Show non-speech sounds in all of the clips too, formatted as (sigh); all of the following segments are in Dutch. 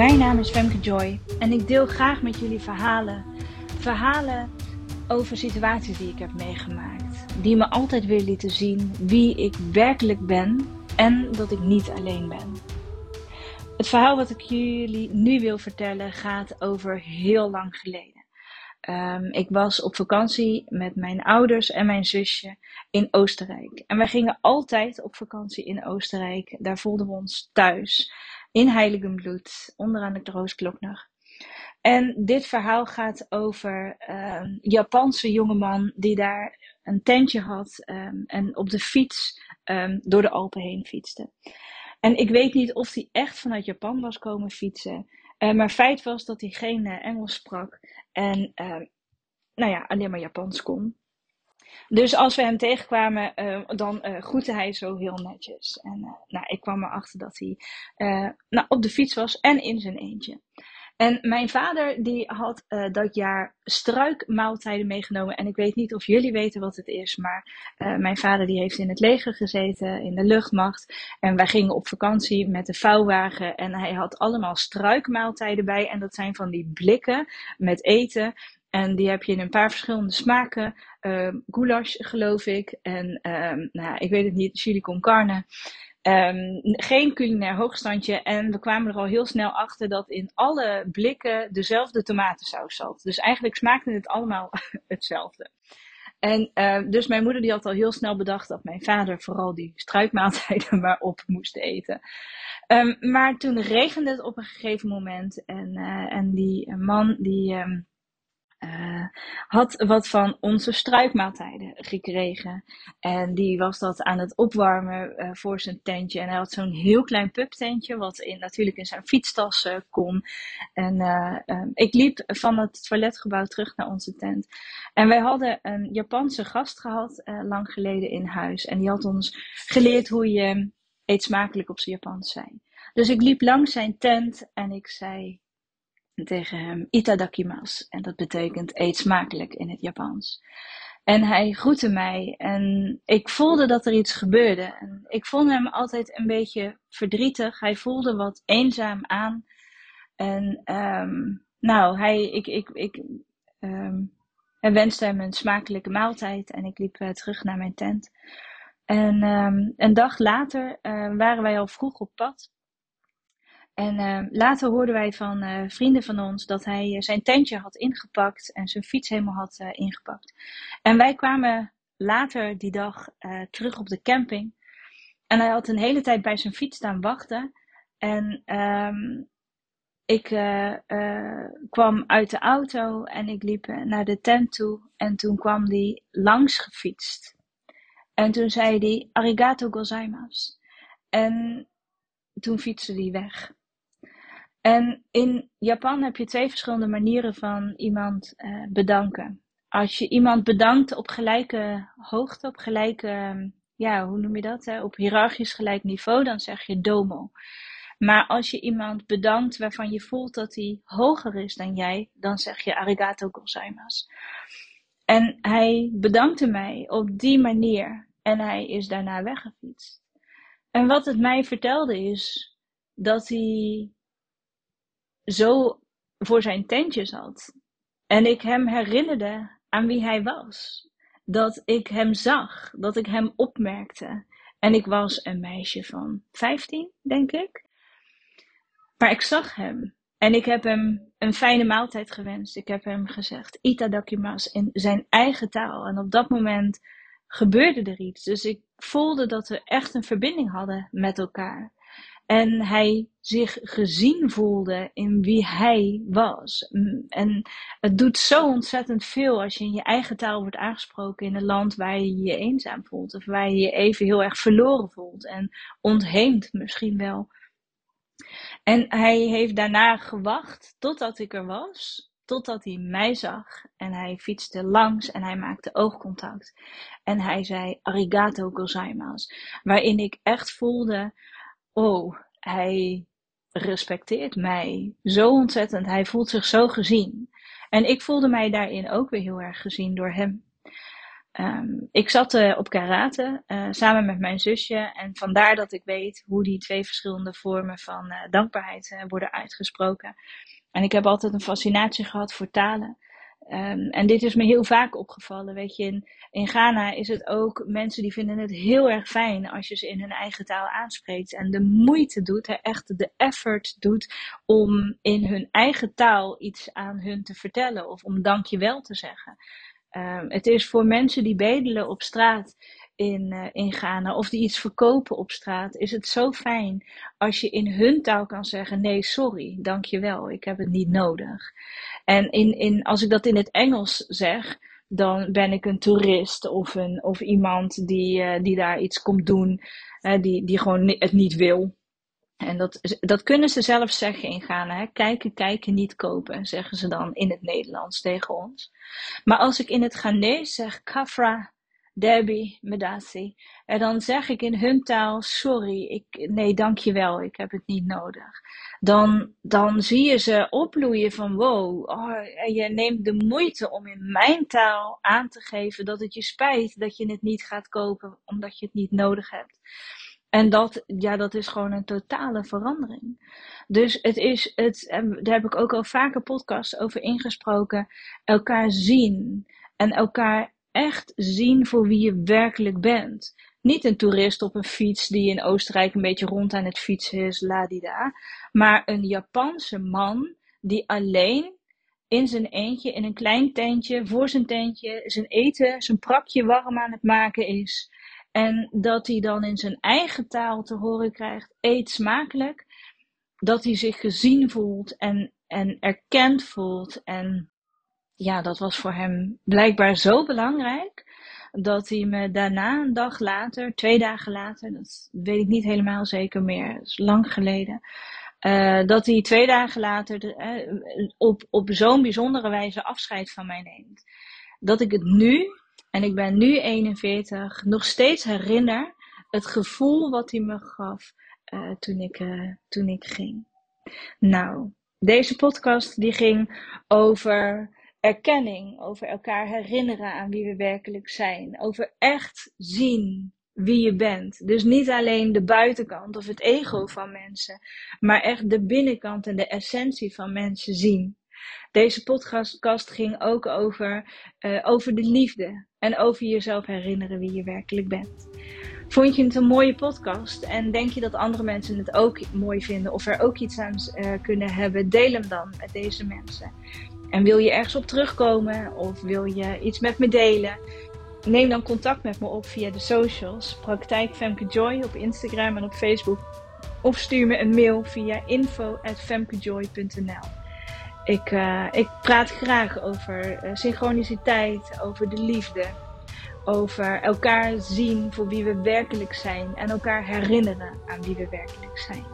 Mijn naam is Femke Joy en ik deel graag met jullie verhalen. Verhalen over situaties die ik heb meegemaakt. Die me altijd weer lieten zien wie ik werkelijk ben en dat ik niet alleen ben. Het verhaal wat ik jullie nu wil vertellen gaat over heel lang geleden. Ehm, ik was op vakantie met mijn ouders en mijn zusje in Oostenrijk. En wij gingen altijd op vakantie in Oostenrijk. Daar voelden we ons thuis in Heiligenbloed, onderaan de Roosklokner. En dit verhaal gaat over een uh, Japanse jongeman die daar een tentje had um, en op de fiets um, door de Alpen heen fietste. En ik weet niet of hij echt vanuit Japan was komen fietsen. Uh, maar feit was dat hij geen uh, Engels sprak en nou ja, alleen maar Japans kon. Dus als we hem tegenkwamen, uh, dan uh, groette hij zo heel netjes. En uh, nou, ik kwam erachter dat hij nou, op de fiets was en in zijn eentje. En mijn vader die had dat jaar struikmaaltijden meegenomen. En ik weet niet of jullie weten wat het is, maar mijn vader die heeft in het leger gezeten, in de luchtmacht. En wij gingen op vakantie met de vouwwagen en hij had allemaal struikmaaltijden bij. En dat zijn van die blikken met eten. En die heb je in een paar verschillende smaken. Uh, goulash, geloof ik. En uh, nou, ik weet het niet, chili con carne. Um, geen culinair hoogstandje. En we kwamen er al heel snel achter dat in alle blikken dezelfde tomatensaus zat. Dus eigenlijk smaakte het allemaal (laughs) hetzelfde. En dus mijn moeder die had al heel snel bedacht dat mijn vader vooral die struikmaaltijden (laughs) maar op moest eten. Um, maar toen regende het op een gegeven moment. En, uh, en die man die... Um, uh, had wat van onze struikmaaltijden gekregen. En die was dat aan het opwarmen uh, voor zijn tentje. En hij had zo'n heel klein pubtentje, wat in, natuurlijk in zijn fietstas kon. En ik liep van het toiletgebouw terug naar onze tent. En wij hadden een Japanse gast gehad, lang geleden in huis. En die had ons geleerd hoe je eet smakelijk op zijn Japans zei. Dus ik liep langs zijn tent en ik zei tegen hem itadakimasu. En dat betekent eet smakelijk in het Japans. En hij groette mij en ik voelde dat er iets gebeurde. En ik vond hem altijd een beetje verdrietig. Hij voelde wat eenzaam aan. En um, nou, hij, ik, ik, ik, um, hij wenste hem een smakelijke maaltijd en ik liep uh, terug naar mijn tent. En um, een dag later uh, waren wij al vroeg op pad. En uh, later hoorden wij van uh, vrienden van ons dat hij uh, zijn tentje had ingepakt en zijn fiets helemaal had ingepakt. En wij kwamen later die dag terug op de camping. En hij had een hele tijd bij zijn fiets staan wachten. En um, ik kwam uit de auto en ik liep naar de tent toe. En toen kwam hij langs gefietst. En toen zei hij arigato gozaimasu. En toen fietste hij weg. En in Japan heb je twee verschillende manieren van iemand uh, bedanken. Als je iemand bedankt op gelijke hoogte, op gelijke, ja, hoe noem je dat? Hè? Op hiërarchisch gelijk niveau, dan zeg je domo. Maar als je iemand bedankt waarvan je voelt dat hij hoger is dan jij, dan zeg je arigato gozaimasu. En hij bedankte mij op die manier en hij is daarna weggefietst. En wat het mij vertelde is dat hij zo voor zijn tentje zat. En ik hem herinnerde aan wie hij was. Dat ik hem zag, dat ik hem opmerkte. En ik was een meisje van 15, denk ik. Maar ik zag hem. En ik heb hem een fijne maaltijd gewenst. Ik heb hem gezegd, itadakimasu, in zijn eigen taal. En op dat moment gebeurde er iets. Dus ik voelde dat we echt een verbinding hadden met elkaar. En hij zich gezien voelde in wie hij was. Mm, en het doet zo ontzettend veel als je in je eigen taal wordt aangesproken in een land waar je je eenzaam voelt. Of waar je je even heel erg verloren voelt en ontheemd misschien wel. En hij heeft daarna gewacht totdat ik er was. Totdat hij mij zag. En hij fietste langs en hij maakte oogcontact. En hij zei arigato gozaimasu. Waarin ik echt voelde oh, hij respecteert mij zo ontzettend. Hij voelt zich zo gezien. En ik voelde mij daarin ook weer heel erg gezien door hem. Ehm, ik zat uh, op karate uh, samen met mijn zusje en vandaar dat ik weet hoe die twee verschillende vormen van uh, dankbaarheid worden uitgesproken. En ik heb altijd een fascinatie gehad voor talen. Um, en dit is me heel vaak opgevallen. Weet je, in, in Ghana is het ook mensen die vinden het heel erg fijn als je ze in hun eigen taal aanspreekt. En de moeite doet, hè, echt de effort doet om in hun eigen taal iets aan hun te vertellen of om dankjewel te zeggen. Um, het is voor mensen die bedelen op straat in, uh, in Ghana of die iets verkopen op straat, is het zo fijn als je in hun taal kan zeggen: nee, sorry, dankjewel, ik heb het niet nodig. En in, in, als ik dat in het Engels zeg, dan ben ik een toerist of, een, of iemand die, uh, die daar iets komt doen, die, die gewoon het niet wil. En dat, dat kunnen ze zelf zeggen in Ghana. Hè? Kijken, kijken, niet kopen, zeggen ze dan in het Nederlands tegen ons. Maar als ik in het Ghanese zeg kafra, debi, medasi, en dan zeg ik in hun taal, sorry, ik, nee, dankjewel, ik heb het niet nodig. Dan, dan zie je ze opbloeien van, wow, oh, je neemt de moeite om in mijn taal aan te geven dat het je spijt dat je het niet gaat kopen, omdat je het niet nodig hebt. En dat, ja, dat is gewoon een totale verandering. Dus het is, het, daar heb ik ook al vaker podcasts over ingesproken, elkaar zien en elkaar echt zien voor wie je werkelijk bent. Niet een toerist op een fiets die in Oostenrijk een beetje rond aan het fietsen is, ladida. Maar een Japanse man die alleen in zijn eentje, in een klein tentje, voor zijn tentje, zijn eten, zijn prakje warm aan het maken is. En dat hij dan in zijn eigen taal te horen krijgt: eet smakelijk. Dat hij zich gezien voelt en, en erkend voelt. En ja, dat was voor hem blijkbaar zo belangrijk. Dat hij me daarna, een dag later, twee dagen later, dat weet ik niet helemaal zeker meer, is lang geleden. Uh, dat hij twee dagen later de, uh, op, op zo'n bijzondere wijze afscheid van mij neemt. Dat ik het nu, en ik ben nu 41, nog steeds herinner het gevoel wat hij me gaf uh, toen, ik, toen ik ging. Nou, deze podcast die ging over erkenning, over elkaar herinneren aan wie we werkelijk zijn, over echt zien wie je bent. Dus niet alleen de buitenkant of het ego van mensen, maar echt de binnenkant en de essentie van mensen zien. Deze podcast ging ook over, uh, over de liefde en over jezelf herinneren wie je werkelijk bent. Vond je het een mooie podcast en denk je dat andere mensen het ook mooi vinden of er ook iets aan uh, kunnen hebben? Deel hem dan met deze mensen. En wil je ergens op terugkomen of wil je iets met me delen? Neem dan contact met me op via de socials. Praktijk Femke Joy op Instagram en op Facebook. Of stuur me een mail via info.femkejoy.nl ik, uh, ik praat graag over uh, synchroniciteit, over de liefde. Over elkaar zien voor wie we werkelijk zijn. En elkaar herinneren aan wie we werkelijk zijn.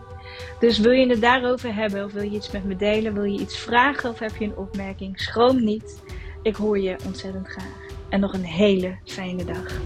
Dus wil je het daarover hebben of wil je iets met me delen? Wil je iets vragen of heb je een opmerking? Schroom niet. Ik hoor je ontzettend graag. En nog een hele fijne dag.